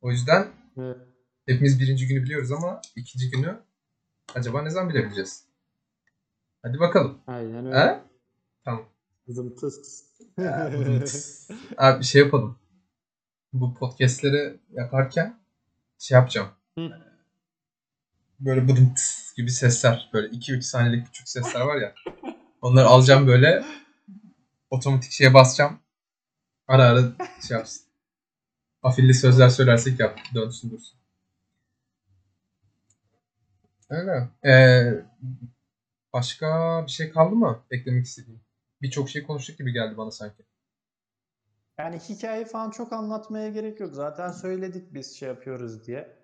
O yüzden Evet. hepimiz birinci günü biliyoruz ama ikinci günü acaba ne zaman bilebileceğiz? Hadi bakalım. Aynen öyle. He? Tamam. Zımtıs. *laughs* Abi bir şey yapalım. Bu podcastleri yaparken şey yapacağım. Hı. Böyle bıdım gibi sesler. Böyle 2-3 saniyelik küçük sesler var ya. Onları alacağım böyle. Otomatik şeye basacağım. Ara ara şey yapsın. Afilli sözler söylersek yap. Dönsün dursun. Öyle. Ee, başka bir şey kaldı mı eklemek istediğim? Birçok şey konuştuk gibi geldi bana sanki. Yani hikaye falan çok anlatmaya gerek yok. Zaten söyledik biz şey yapıyoruz diye.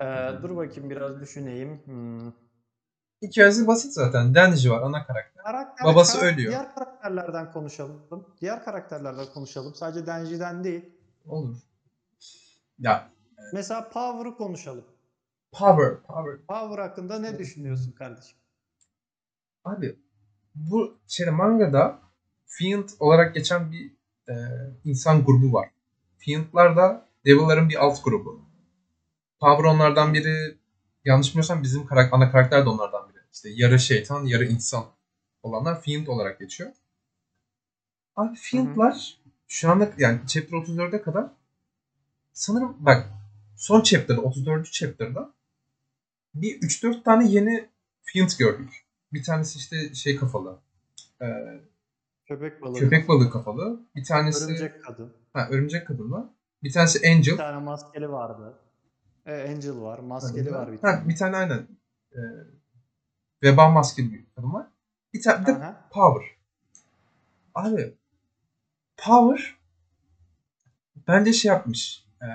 Ee, dur bakayım biraz düşüneyim. Hmm. Hikayesi basit zaten. Denji var ana karakter. Karakter, Babası karak- ölüyor. Diğer karakterlerden konuşalım. Diğer karakterlerden konuşalım. Sadece Denji'den değil. Olur. Ya Mesela Power'ı konuşalım. power, power. Power hakkında ne düşünüyorsun kardeşim? Abi bu şeyde mangada Fiend olarak geçen bir e, insan grubu var. Fiend'lar da Devil'ların bir alt grubu. Power onlardan biri yanlış bilmiyorsam bizim karak ana karakter de onlardan biri. İşte yarı şeytan, yarı insan olanlar Fiend olarak geçiyor. Abi Fiend'lar şu anda yani chapter 34'e kadar sanırım bak son chapter'da 34. chapter'da bir 3-4 tane yeni Fiend gördük. Bir tanesi işte şey kafalı. e, Köpek balığı. köpek balığı kafalı. Bir tanesi örümcek, kadın. ha, örümcek kadınla. Bir tanesi Bir Angel. tane maskeli vardı. Ee, Angel var. Maskeli var bir tane. bir tane aynen. E, veba maskeli bir kadın var. Bir tane de Aha. Power. Abi Power bence şey yapmış. E,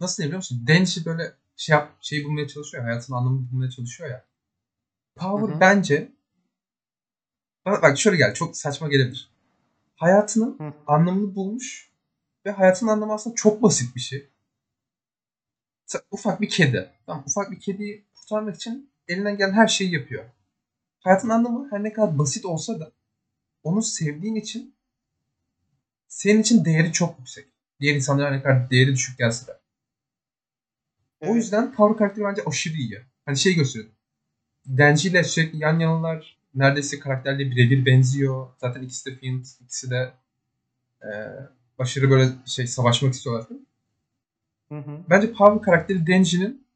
nasıl diyeyim biliyor musun? Denji böyle şey yap, şey bulmaya çalışıyor. ya, Hayatın anlamını bulmaya çalışıyor ya. Power Hı hı. bence bak, bak şöyle gel. Çok saçma gelebilir. Hayatının Hı. anlamını bulmuş ve hayatın anlamı aslında çok basit bir şey. Ufak bir kedi. Tamam, ufak bir kediyi kurtarmak için elinden gelen her şeyi yapıyor. Hayatın anlamı her ne kadar basit olsa da onu sevdiğin için senin için değeri çok yüksek. Diğer insanlara ne kadar değeri düşük gelse de. O yüzden Power karakteri bence aşırı iyi. Hani şey gösteriyor. Denji ile sürekli yan yanalar. Neredeyse karakterle birebir benziyor. Zaten ikisi de Fiend. ikisi de e, aşırı böyle şey savaşmak istiyorlar. Hı hı. Bence Power karakteri Denji'nin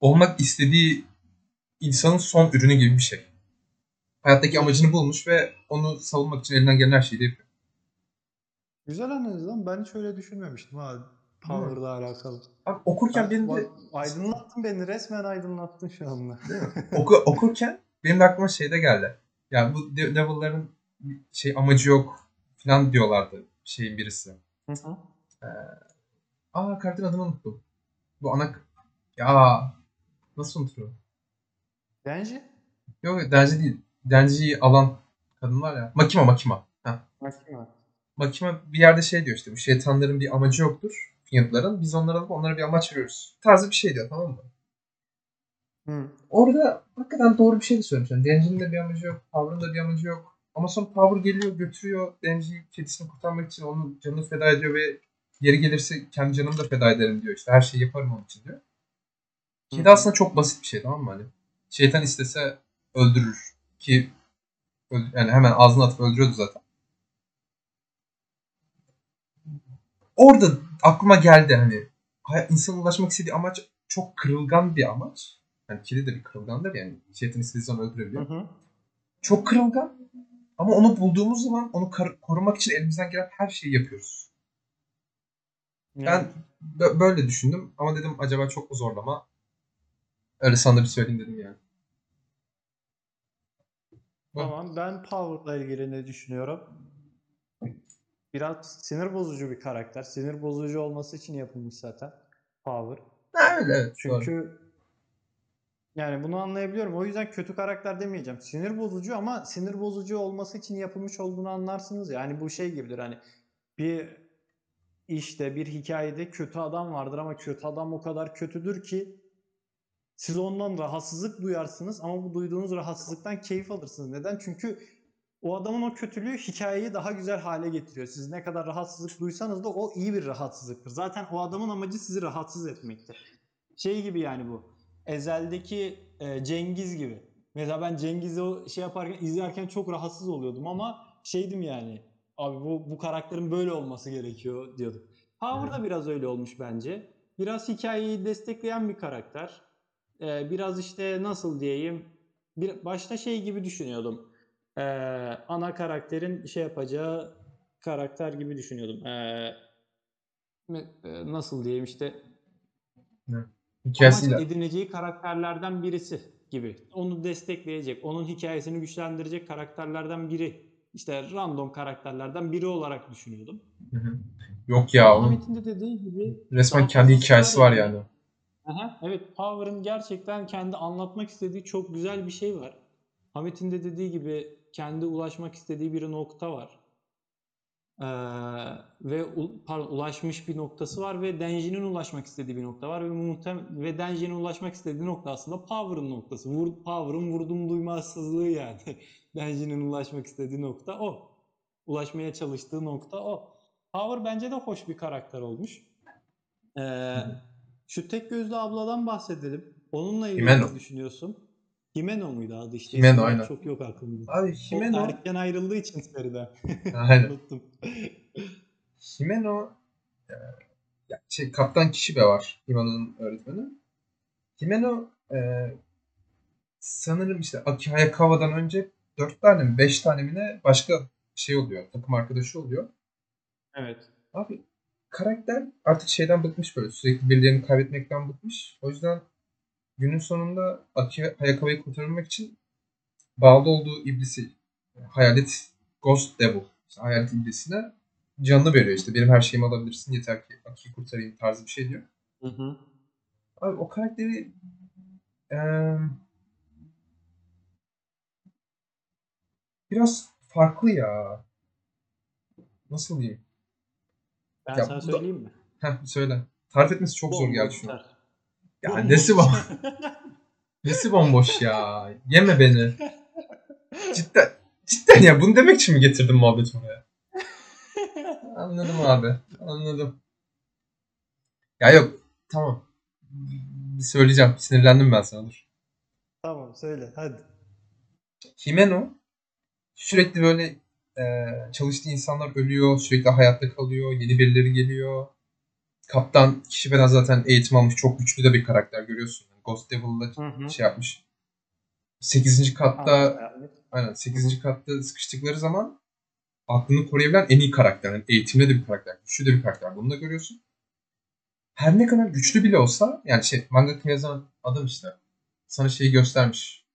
olmak istediği insanın son ürünü gibi bir şey. Hayattaki amacını bulmuş ve onu savunmak için elinden gelen her şeyi de yapıyor. Güzel analiz lan. Ben hiç öyle düşünmemiştim abi. Power'la alakalı. Abi okurken benim de Bak, aydınlattın beni. Resmen aydınlattın şu anda. oku, okurken benim de aklıma şey de geldi. Ya bu de- Devil'ların şey amacı yok falan diyorlardı şeyin birisi. Hı hı. Aa karakterin adını unuttum. Bu ana... Ya nasıl unuturum? Denji? Yok Denji değil. Denji'yi alan kadın var ya. Makima Makima. Ha. Makima. Makima bir yerde şey diyor işte bu şeytanların bir amacı yoktur. Fiend'ların. Biz onlara alıp onlara bir amaç veriyoruz. Tarzı bir şey diyor tamam mı? Hı. Orada hakikaten doğru bir şey de söylemiş. Yani Denji'nin de bir amacı yok. Power'ın da bir amacı yok. Ama sonra Power geliyor götürüyor. Denji'yi kedisini kurtarmak için onun canını feda ediyor ve yeri gelirse kendi canımı da feda ederim diyor. İşte her şeyi yaparım onun için diyor. Kedi aslında çok basit bir şey tamam mı? Hani şeytan istese öldürür. Ki yani hemen ağzına atıp öldürüyordu zaten. Orada aklıma geldi hani insanın ulaşmak istediği amaç çok kırılgan bir amaç. Yani kedi de bir kırılgandır yani. Şeytan istediği zaman öldürebiliyor. Hı hı. Çok kırılgan. Ama onu bulduğumuz zaman onu korumak için elimizden gelen her şeyi yapıyoruz. Ben bö- böyle düşündüm ama dedim acaba çok mu zorlama? Öyle sana bir söyleyeyim dedim yani. Tamam ben Power'la ilgili ne düşünüyorum? Biraz sinir bozucu bir karakter. Sinir bozucu olması için yapılmış zaten Power. Evet. doğru. Çünkü yani bunu anlayabiliyorum. O yüzden kötü karakter demeyeceğim. Sinir bozucu ama sinir bozucu olması için yapılmış olduğunu anlarsınız. ya. Yani bu şey gibidir hani bir işte bir hikayede kötü adam vardır ama kötü adam o kadar kötüdür ki siz ondan rahatsızlık duyarsınız ama bu duyduğunuz rahatsızlıktan keyif alırsınız. Neden? Çünkü o adamın o kötülüğü hikayeyi daha güzel hale getiriyor. Siz ne kadar rahatsızlık duysanız da o iyi bir rahatsızlıktır. Zaten o adamın amacı sizi rahatsız etmektir. Şey gibi yani bu. Ezel'deki e, Cengiz gibi. Mesela ben Cengiz'i şey yaparken izlerken çok rahatsız oluyordum ama şeydim yani. Abi bu bu karakterin böyle olması gerekiyor diyordum. Power da biraz öyle olmuş bence. Biraz hikayeyi destekleyen bir karakter. Ee, biraz işte nasıl diyeyim bir başta şey gibi düşünüyordum. Ee, ana karakterin şey yapacağı karakter gibi düşünüyordum. Ee, e, nasıl diyeyim işte Hikayesiyle. amaç edineceği karakterlerden birisi gibi. Onu destekleyecek, onun hikayesini güçlendirecek karakterlerden biri. İşte random karakterlerden biri olarak düşünüyordum. Hı hı. Yok ya Ahmet'in de dediği gibi resmen kendi hikayesi var yani. Aha, evet Power'ın gerçekten kendi anlatmak istediği çok güzel bir şey var. Hamit'in de dediği gibi kendi ulaşmak istediği bir nokta var. Ee, ve pardon, ulaşmış bir noktası var ve Denji'nin ulaşmak istediği bir nokta var ve muhtem ve Denji'nin ulaşmak istediği nokta aslında Power'ın noktası. Vur, Power'ın vurdum duymazsızlığı yani. *laughs* Denji'nin ulaşmak istediği nokta o. Ulaşmaya çalıştığı nokta o. Power bence de hoş bir karakter olmuş. Ee, şu tek gözlü abladan bahsedelim. Onunla ilgili ne düşünüyorsun? Himeno muydu adı işte? Himeno, aynen. Çok yok aklımda. Abi O Himeno, erken ayrıldığı için seriden. *laughs* Aynen. Unuttum. Himeno e, ya şey, Kaptan Kishibe var Himeno'nun öğretmeni. Himeno e, sanırım işte Aki Hayakawa'dan önce 4 tane mi 5 tane mi ne başka şey oluyor. Takım arkadaşı oluyor. Evet. Abi karakter artık şeyden bıkmış böyle. Sürekli birilerini kaybetmekten bıkmış. O yüzden günün sonunda Aki Hayakawa'yı kurtarmak için bağlı olduğu iblisi hayalet Ghost Devil işte hayalet iblisine canını veriyor işte. Benim her şeyimi alabilirsin yeter ki Aki'yi kurtarayım tarzı bir şey diyor. Hı hı. Abi o karakteri eee, biraz farklı ya. Nasıl diyeyim? Ben Ya sana bu da- söyleyeyim mi? Heh söyle. Tarif etmesi çok zor Bomboş geldi şu an. Ya Bomboş. nesi var? *laughs* Nesi bomboş ya? Yeme beni. Cidden, cidden ya bunu demek için mi getirdin muhabbeti buraya? Anladım abi. Anladım. Ya yok. Tamam. Bir söyleyeceğim. Sinirlendim ben sana dur. tamam söyle hadi. Himeno sürekli böyle e, çalıştığı insanlar ölüyor. Sürekli hayatta kalıyor. Yeni birileri geliyor. Kaptan Kishibe'den zaten eğitim almış. Çok güçlü de bir karakter görüyorsun. Ghost Devil'da Hı hı. şey yapmış. 8. katta Anladım. aynen 8. katta sıkıştıkları zaman aklını koruyabilen en iyi karakter. Yani eğitimli de bir karakter. Güçlü de bir karakter. Bunu da görüyorsun. Her ne kadar güçlü bile olsa yani şey manga yazan adam işte sana şeyi göstermiş.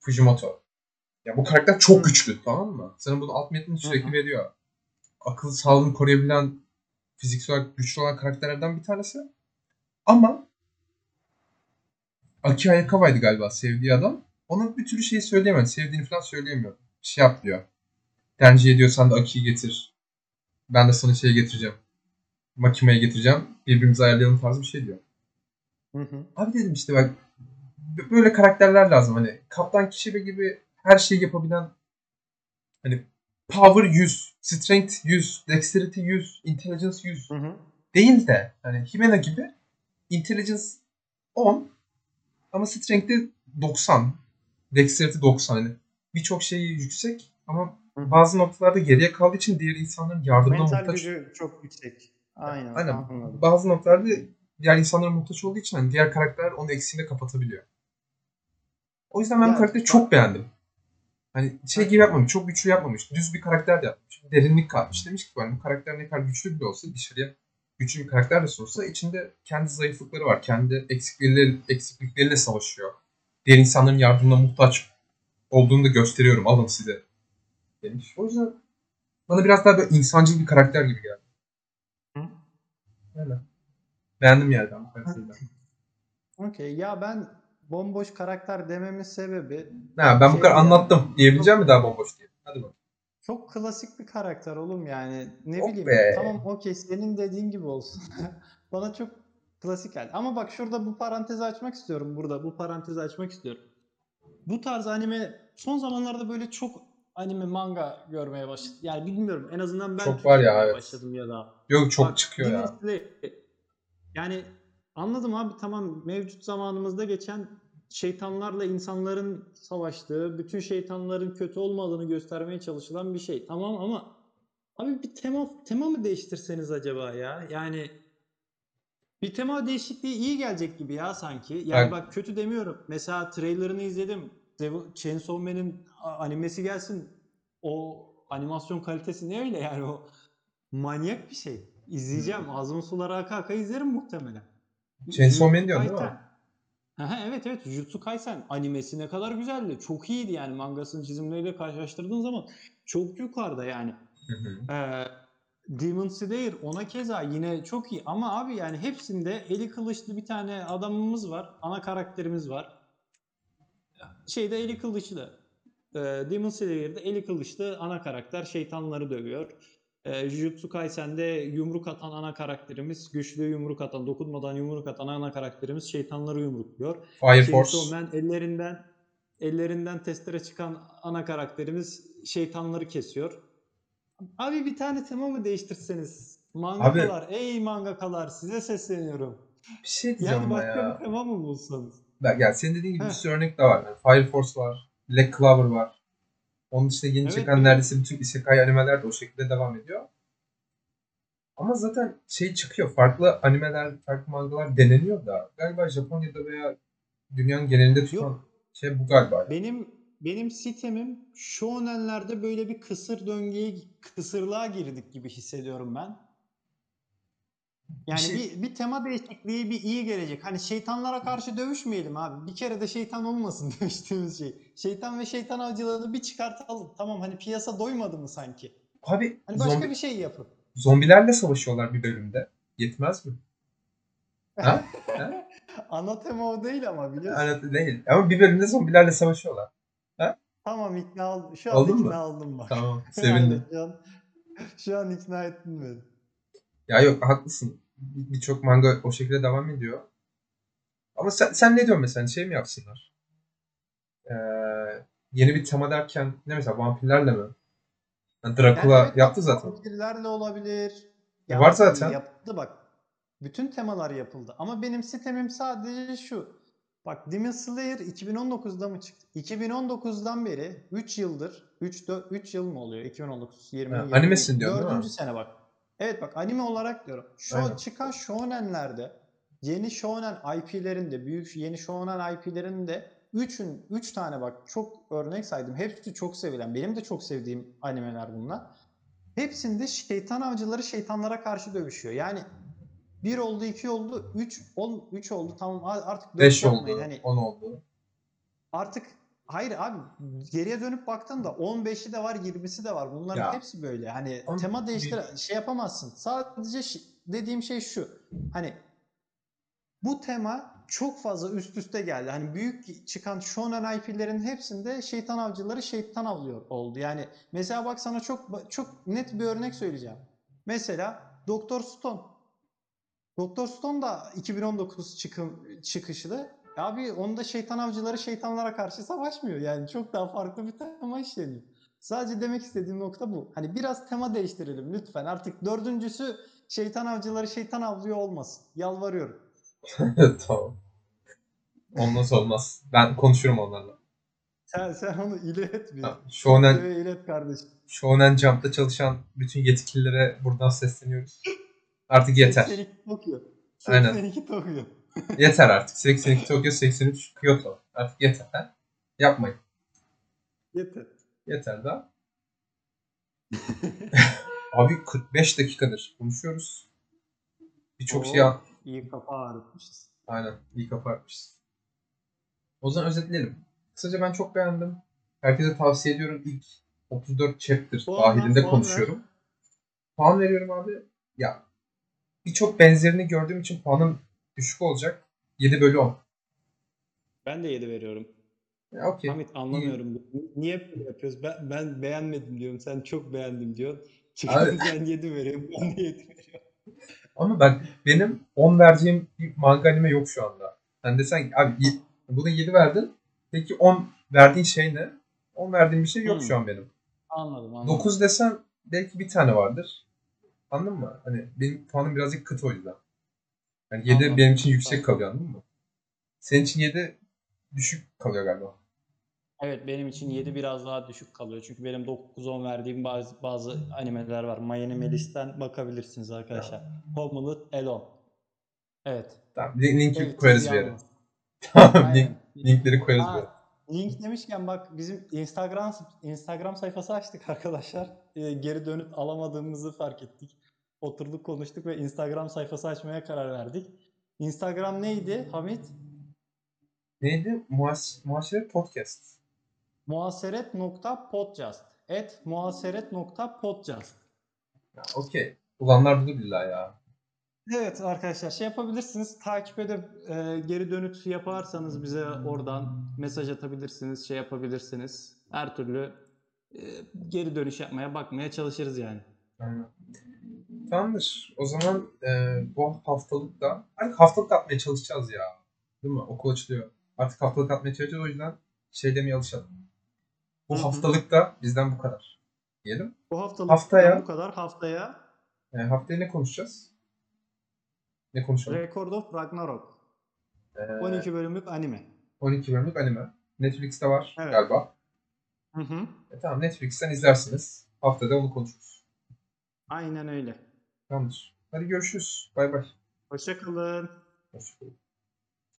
Fujimoto. Ya bu karakter çok güçlü tamam mı? Sana bunu alt metnini sürekli Hı hı. veriyor. Akıl sağlığını koruyabilen fiziksel olarak güçlü olan karakterlerden bir tanesi. Ama Aki Hayakawa'ydı galiba sevdiği adam. Ona bir türlü şeyi söyleyemedi. Sevdiğini falan söyleyemiyor. Şey yap diyor. Tercih ediyorsan da Aki'yi getir. Ben de sana şey getireceğim. Makime'yi getireceğim. Birbirimizi ayarlayalım tarzı bir şey diyor. Hı hı. Abi dedim işte bak böyle karakterler lazım. Hani Kaptan Kishibe gibi her şeyi yapabilen hani power 100, strength 100, dexterity 100, intelligence 100 Hı hı. değil de hani Himena gibi intelligence 10 ama strength'te 90. Dexterity 90 hani birçok şeyi yüksek ama Hı. bazı noktalarda geriye kaldığı için diğer insanların yardımına Mental muhtaç. gücü çok yüksek. Aynen. Aynen. Anladım. Bazı noktalarda diğer insanlara muhtaç olduğu için hani diğer karakterler onun eksiğini kapatabiliyor. O yüzden ben bu Ya, karakteri çok beğendim. Hani şey gibi yapmamış, çok güçlü yapmamış. Düz bir karakter de yapmış. Derinlik katmış. Demiş ki ben bu karakter ne kadar güçlü bile olsa dışarıya güçlü bir karakter de olsa içinde kendi zayıflıkları var. Kendi eksiklikleriyle, eksiklikleriyle savaşıyor. Diğer insanların yardımına muhtaç olduğunu da gösteriyorum. Alın size demiş. O yüzden bana biraz daha böyle insancıl bir karakter gibi geldi. Hı. Öyle. Beğendim yani ben bu karakteri. de. Okey. Ya ben bomboş karakter dememin sebebi Ha, ben bu Şey kadar anlattım. Diyebileceğim mi daha bomboş diye? Hadi bakalım. çok klasik bir karakter oğlum yani. Ne Yok bileyim. be. Tamam okey senin dediğin gibi olsun. *laughs* Bana çok klasik geldi. Ama bak şurada bu parantezi açmak istiyorum burada. Bu parantezi açmak istiyorum. Bu tarz anime son zamanlarda böyle çok anime manga görmeye başladım. Yani bilmiyorum en azından ben Çok var ya, evet. başladım ya da. Yok çok Bak, çıkıyor ya. Yani anladım abi tamam mevcut zamanımızda geçen şeytanlarla insanların savaştığı, bütün şeytanların kötü olmadığını göstermeye çalışılan bir şey. Tamam ama abi bir tema tema mı değiştirseniz acaba ya? Yani bir tema değişikliği iyi gelecek gibi ya sanki. Yani Bak- bak kötü demiyorum. Mesela trailerını izledim. Chainsaw Man'in animesi gelsin. O animasyon kalitesi ne öyle yani o manyak bir şey. İzleyeceğim. Ağzımın suları aka aka izlerim muhtemelen. Chainsaw Man diyorsun değil mi? Aha, evet evet Jujutsu Kaisen animesi ne kadar güzeldi. Çok iyiydi yani mangasının çizimleriyle karşılaştırdığın zaman çok yukarıda yani. Hı hı. Ee, Demon Slayer ona keza yine çok iyi ama abi yani hepsinde eli kılıçlı bir tane adamımız var. Ana karakterimiz var. Şeyde eli kılıçlı. Ee, Demon Slayer'de eli kılıçlı ana karakter şeytanları dövüyor. Ee, Jujutsu Kaisen'de yumruk atan ana karakterimiz, güçlü yumruk atan, dokunmadan yumruk atan ana karakterimiz şeytanları yumrukluyor. Fire Force. Man ellerinden ellerinden testere çıkan ana karakterimiz şeytanları kesiyor. Abi bir tane tema mı değiştirseniz? Mangakalar, ey mangakalar size sesleniyorum. Bir şey diyeceğim Yani başka ya. bir tema mı bulsanız? Bak, yani senin dediğin gibi bir Heh. sürü örnek de var. Yani Fire Force var. Black Clover var. Onun dışında yeni Evet, çıkan neredeyse bütün isekai animeler de o şekilde devam ediyor. Ama zaten şey çıkıyor. Farklı animeler, farklı mangalar deneniyor da galiba Japonya'da veya dünyanın genelinde tutan Yok. şey bu galiba. Benim benim sitemim shonenlerde böyle bir kısır döngüye, kısırlığa girdik gibi hissediyorum ben. Yani şey- bir, bir tema değişikliği bir iyi gelecek. Hani şeytanlara karşı dövüşmeyelim abi. Bir kere de şeytan olmasın *laughs* demiştiğimiz şey. Şeytan ve şeytan avcılığını bir çıkartalım. Tamam hani piyasa doymadı mı sanki? Abi Hani başka zombi, bir şey yapın. zombilerle savaşıyorlar bir bölümde. Yetmez mi? *laughs* Ha? ha? Ana tema o değil ama biliyorsun. Yani değil. Ama bir bölümde zombilerle savaşıyorlar. Tamam ikna oldum. Şu an Oldun mu? ikna oldum bak. Tamam. *laughs* Sevindim. şu an, şu an ikna ettin beni. Ya yok haklısın. Bir- Birçok manga o şekilde devam ediyor. Ama sen, sen ne diyorsun mesela? Şey mi yapsınlar? Ee, yeni bir tema derken ne mesela vampirlerle mi? Yani Dracula Yani evet, yaptı zaten. Vampirlerle olabilir. E, var zaten. Yaptı bak. Bütün temalar yapıldı. Ama benim sitemim sadece şu. Bak Demon Slayer 2019'da mı çıktı? 2019'dan beri 3 yıldır 3 3 yıl mı oluyor? 2019 20 Ha, 20, animesin diyorsun değil mi? 4. sene bak. Evet bak anime olarak diyorum. Şu Aynen. çıkan shonenlerde yeni shonen IP'lerinde büyük yeni shonen IP'lerinde 3'ün 3 tane bak çok örnek saydım. Hepsi çok sevilen. Benim de çok sevdiğim animeler bunlar. Hepsinde şeytan avcıları şeytanlara karşı dövüşüyor. Yani bir oldu, iki oldu, üç, on, üç oldu. Tamam artık dört 5 yapmayın. oldu, Hani 10 oldu. artık hayır abi geriye dönüp baktığında 15'i de var, 20'si de var. Bunların Ya. hepsi böyle. Hani Ama tema değiştir bir- şey yapamazsın. Sadece şi- dediğim şey şu. Hani bu tema çok fazla üst üste geldi. Hani büyük çıkan shonen IP'lerin hepsinde şeytan avcıları şeytan avlıyor oldu. Yani mesela bak sana çok çok net bir örnek söyleyeceğim. Mesela Doktor Stone. Doktor Stone da 2019 çıkım çıkışlı. Abi onda şeytan avcıları şeytanlara karşı savaşmıyor. Yani çok daha farklı bir tema işleniyor. Sadece demek istediğim nokta bu. Hani biraz tema değiştirelim lütfen. Artık dördüncüsü şeytan avcıları şeytan avlıyor olmasın. Yalvarıyorum. *laughs* tamam. Olmaz olmaz. Ben konuşurum onlarla. Sen, sen onu ilet bir. Tamam. Shonen, ilet kardeşim. Shonen Jump'ta çalışan bütün yetkililere buradan sesleniyoruz. Artık yeter. 82 Tokyo. Aynen. 82 Tokyo. Yeter artık. 82 Tokyo, 83 Kyoto. Artık yeter. Ha? Yapmayın. Yeter. Yeter daha. *laughs* Abi 45 dakikadır konuşuyoruz. Birçok şey Oo, iyi kafa ağrıtmışız. aynen iyi kaparmışız. O zaman özetleyelim. Kısaca ben çok beğendim. Herkese tavsiye ediyorum. İlk 34 chapter Puan ver, dahilinde puan konuşuyorum. Puan veriyorum abi. Ya birçok benzerini gördüğüm için puanım düşük olacak. 7 bölü 10. Ben de 7 veriyorum. Ya okey. Hamit anlamıyorum. Niye böyle yapıyoruz? Ben, ben beğenmedim diyorum. Sen çok beğendim diyorsun. Çıkın sen 7 veriyorum. Ben de 7 veriyorum. Ama bak benim 10 vereceğim bir manga anime yok şu anda. Sen desen abi buna 7 verdin. Peki 10 verdiğin şey ne? 10 verdiğim bir şey yok Hmm. şu an benim. Anladım anladım. 9 desem belki bir tane vardır. Anladın mı? Hani benim puanım birazcık kıt o yüzden. Yani 7 Anladım. benim için yüksek kalıyor anladın mı? Senin için 7 düşük kalıyor galiba. Evet benim için 7 biraz daha düşük kalıyor. Çünkü benim 9-10 verdiğim bazı, bazı animeler var. Miami Melis'ten bakabilirsiniz arkadaşlar. Homeland Alone. Evet. Tamam. link- Linki Evet, koyarız bir yere. yalnız. *laughs* Tamam. link, Aynen. linkleri koyarız bir. Link demişken bak bizim Instagram Instagram sayfası açtık arkadaşlar. Ee, geri dönüt alamadığımızı fark ettik. Oturduk konuştuk ve Instagram sayfası açmaya karar verdik. Instagram neydi Hamit? Neydi? Muhas muhasebe podcast. Muhaseret.podcast et muhaseret.podcast Okey. Ulanlar bulur illa ya. Evet arkadaşlar şey yapabilirsiniz. Takip edip e, geri dönüt yaparsanız bize oradan mesaj atabilirsiniz, şey yapabilirsiniz. Her türlü e, geri dönüş yapmaya bakmaya çalışırız yani. Aynen. Tamamdır. O zaman e, bu haftalık da artık haftalık atmaya çalışacağız ya. Değil mi? Okul açılıyor. Artık haftalık atmaya çalışacağız o yüzden şey demeye alışalım. Bu hı. haftalıkta bizden bu kadar. Diyelim. Bu haftalık Haftaya- bu kadar. Haftaya E, haftaya ne konuşacağız? Ne konuşalım? Record of Ragnarok. E, 12 bölümlük anime. 12 bölümlük anime. Netflix'te var Evet. galiba. Hı hı. E, tamam Netflix'ten izlersiniz. Haftada onu konuşuruz. Aynen öyle. Tamamdır. Hadi görüşürüz. Bay bay. Hoşçakalın. Hoşçakalın.